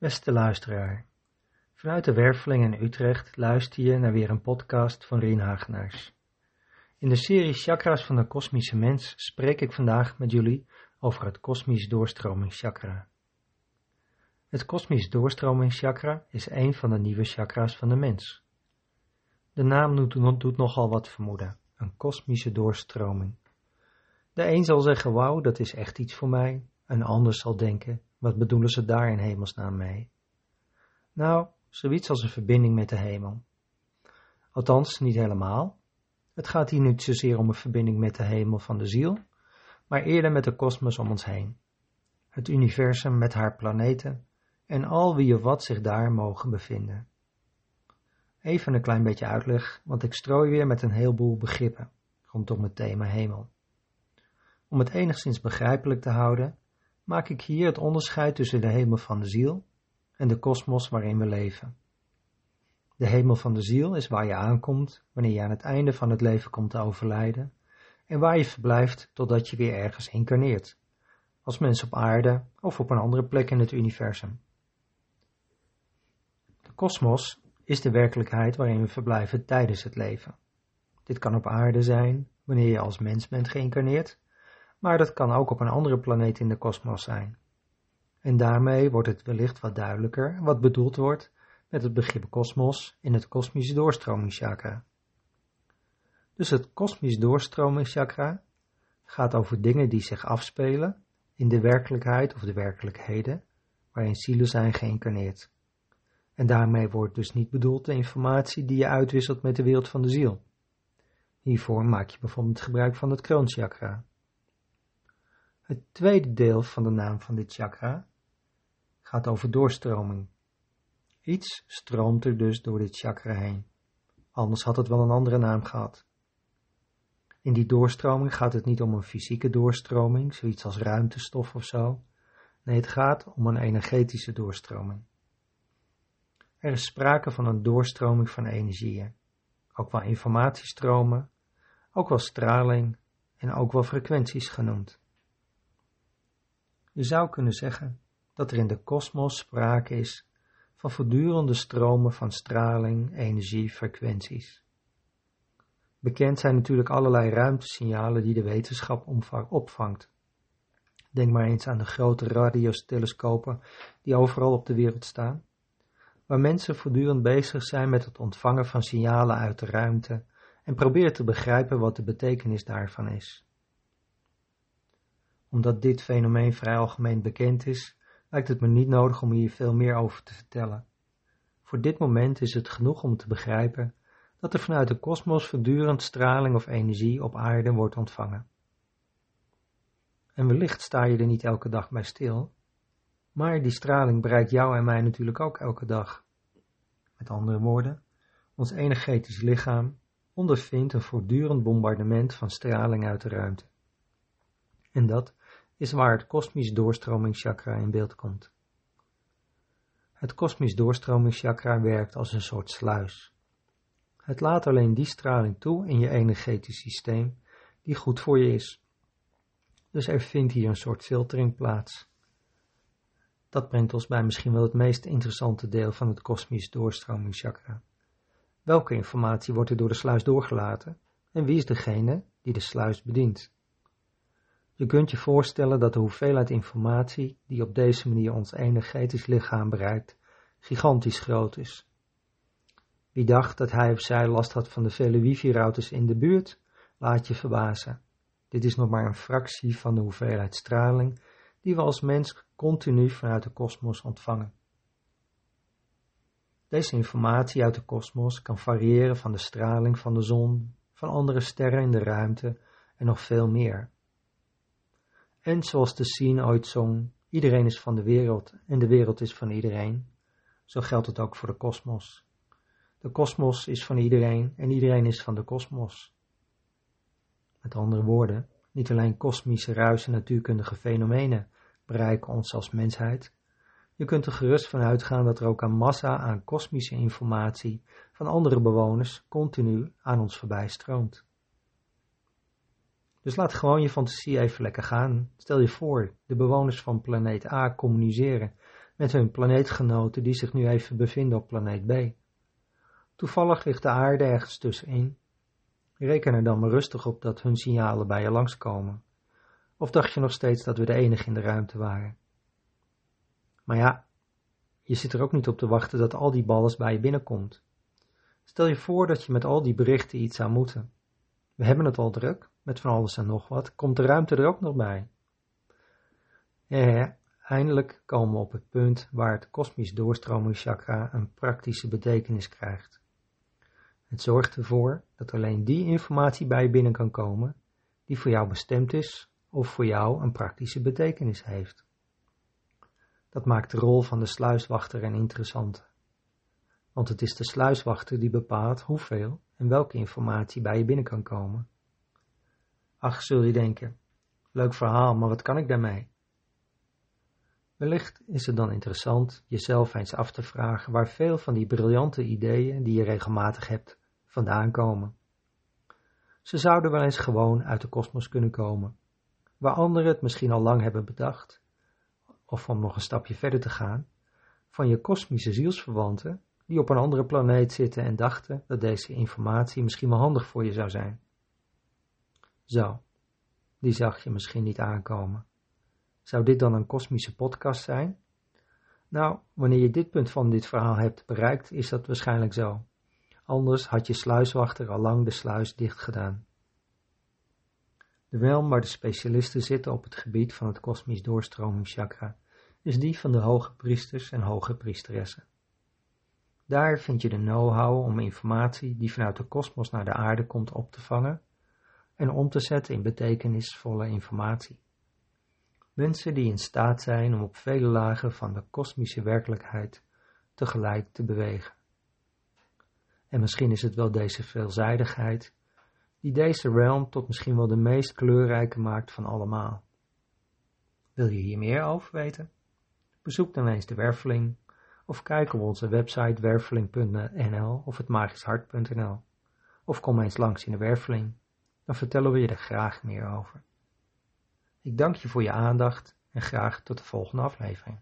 Beste luisteraar, vanuit de Werveling in Utrecht luister je naar weer een podcast van Rien Hagenaars. In de serie Chakras van de Kosmische Mens spreek ik vandaag met jullie over het Kosmisch Doorstromingschakra. Het Kosmisch Doorstromingschakra is een van de nieuwe chakra's van de mens. De naam doet nogal wat vermoeden, een kosmische doorstroming. De een zal zeggen, wauw, dat is echt iets voor mij, een ander zal denken, wat bedoelen ze daar in hemelsnaam mee? Nou, zoiets als een verbinding met de hemel. Althans, niet helemaal. Het gaat hier niet zozeer om een verbinding met de hemel van de ziel, maar eerder met de kosmos om ons heen. Het universum met haar planeten en al wie of wat zich daar mogen bevinden. Even een klein beetje uitleg, want ik strooi weer met een heleboel begrippen rondom het thema hemel. Om het enigszins begrijpelijk te houden, maak ik hier het onderscheid tussen de hemel van de ziel en de kosmos waarin we leven. De hemel van de ziel is waar je aankomt wanneer je aan het einde van het leven komt te overlijden en waar je verblijft totdat je weer ergens incarneert, als mens op aarde of op een andere plek in het universum. De kosmos is de werkelijkheid waarin we verblijven tijdens het leven. Dit kan op aarde zijn, wanneer je als mens bent geïncarneerd, maar dat kan ook op een andere planeet in de kosmos zijn. En daarmee wordt het wellicht wat duidelijker wat bedoeld wordt met het begrip kosmos in het kosmische doorstromingschakra. Dus het kosmisch doorstromingschakra gaat over dingen die zich afspelen in de werkelijkheid of de werkelijkheden waarin zielen zijn geïncarneerd. En daarmee wordt dus niet bedoeld de informatie die je uitwisselt met de wereld van de ziel. Hiervoor maak je bijvoorbeeld gebruik van het kroonchakra. Het tweede deel van de naam van dit chakra gaat over doorstroming. Iets stroomt er dus door dit chakra heen. Anders had het wel een andere naam gehad. In die doorstroming gaat het niet om een fysieke doorstroming, zoiets als ruimtestof of zo. Nee, het gaat om een energetische doorstroming. Er is sprake van een doorstroming van energieën, ook wel informatiestromen, ook wel straling en ook wel frequenties genoemd. Je zou kunnen zeggen dat er in de kosmos sprake is van voortdurende stromen van straling, energie, frequenties. Bekend zijn natuurlijk allerlei ruimtesignalen die de wetenschap opvangt. Denk maar eens aan de grote radiotelescopen die overal op de wereld staan, waar mensen voortdurend bezig zijn met het ontvangen van signalen uit de ruimte en proberen te begrijpen wat de betekenis daarvan is omdat dit fenomeen vrij algemeen bekend is, lijkt het me niet nodig om hier veel meer over te vertellen. Voor dit moment is het genoeg om te begrijpen dat er vanuit de kosmos voortdurend straling of energie op aarde wordt ontvangen. En wellicht sta je er niet elke dag bij stil, maar die straling bereikt jou en mij natuurlijk ook elke dag. Met andere woorden, ons energetisch lichaam ondervindt een voortdurend bombardement van straling uit de ruimte. En dat is waar het kosmisch doorstromingschakra in beeld komt. Het kosmisch doorstromingschakra werkt als een soort sluis. Het laat alleen die straling toe in je energetisch systeem die goed voor je is. Dus er vindt hier een soort filtering plaats. Dat brengt ons bij misschien wel het meest interessante deel van het kosmisch doorstromingschakra. Welke informatie wordt er door de sluis doorgelaten en wie is degene die de sluis bedient? Je kunt je voorstellen dat de hoeveelheid informatie die op deze manier ons energetisch lichaam bereikt, gigantisch groot is. Wie dacht dat hij of zij last had van de vele wifi-routers in de buurt, laat je verbazen. Dit is nog maar een fractie van de hoeveelheid straling die we als mens continu vanuit de kosmos ontvangen. Deze informatie uit de kosmos kan variëren van de straling van de zon, van andere sterren in de ruimte en nog veel meer. En zoals de scene ooit zong, iedereen is van de wereld en de wereld is van iedereen, zo geldt het ook voor de kosmos. De kosmos is van iedereen en iedereen is van de kosmos. Met andere woorden, niet alleen kosmische ruis en natuurkundige fenomenen bereiken ons als mensheid, je kunt er gerust van uitgaan dat er ook een massa aan kosmische informatie van andere bewoners continu aan ons voorbij stroomt. Dus laat gewoon je fantasie even lekker gaan. Stel je voor, de bewoners van planeet A communiceren met hun planeetgenoten die zich nu even bevinden op planeet B. Toevallig ligt de aarde ergens tussenin. Reken er dan maar rustig op dat hun signalen bij je langskomen. Of dacht je nog steeds dat we de enige in de ruimte waren? Maar ja, je zit er ook niet op te wachten dat al die ballen bij je binnenkomt. Stel je voor dat je met al die berichten iets zou moeten. We hebben het al druk, met van alles en nog wat. Komt de ruimte er ook nog bij? Ja, eindelijk komen we op het punt waar het kosmisch doorstromingschakra een praktische betekenis krijgt. Het zorgt ervoor dat alleen die informatie bij binnen kan komen die voor jou bestemd is of voor jou een praktische betekenis heeft. Dat maakt de rol van de sluiswachter een interessante. Want het is de sluiswachter die bepaalt hoeveel en welke informatie bij je binnen kan komen. Ach, zul je denken, leuk verhaal, maar wat kan ik daarmee? Wellicht is het dan interessant jezelf eens af te vragen waar veel van die briljante ideeën die je regelmatig hebt vandaan komen. Ze zouden wel eens gewoon uit de kosmos kunnen komen, waar anderen het misschien al lang hebben bedacht, of om nog een stapje verder te gaan, van je kosmische zielsverwanten die op een andere planeet zitten en dachten dat deze informatie misschien wel handig voor je zou zijn. Zo, die zag je misschien niet aankomen. Zou dit dan een kosmische podcast zijn? Nou, wanneer je dit punt van dit verhaal hebt bereikt, is dat waarschijnlijk zo. Anders had je sluiswachter al lang de sluis dicht gedaan. De realm waar de specialisten zitten op het gebied van het kosmisch doorstromingschakra is die van de hoge priesters en hoge priesteressen. Daar vind je de know-how om informatie die vanuit de kosmos naar de aarde komt op te vangen en om te zetten in betekenisvolle informatie. Mensen die in staat zijn om op vele lagen van de kosmische werkelijkheid tegelijk te bewegen. En misschien is het wel deze veelzijdigheid die deze realm tot misschien wel de meest kleurrijke maakt van allemaal. Wil je hier meer over weten? Bezoek dan eens de Werveling of kijk op onze website werveling.nl of het magischhart.nl of kom eens langs in de Werveling, dan vertellen we je er graag meer over. Ik dank je voor je aandacht en graag tot de volgende aflevering.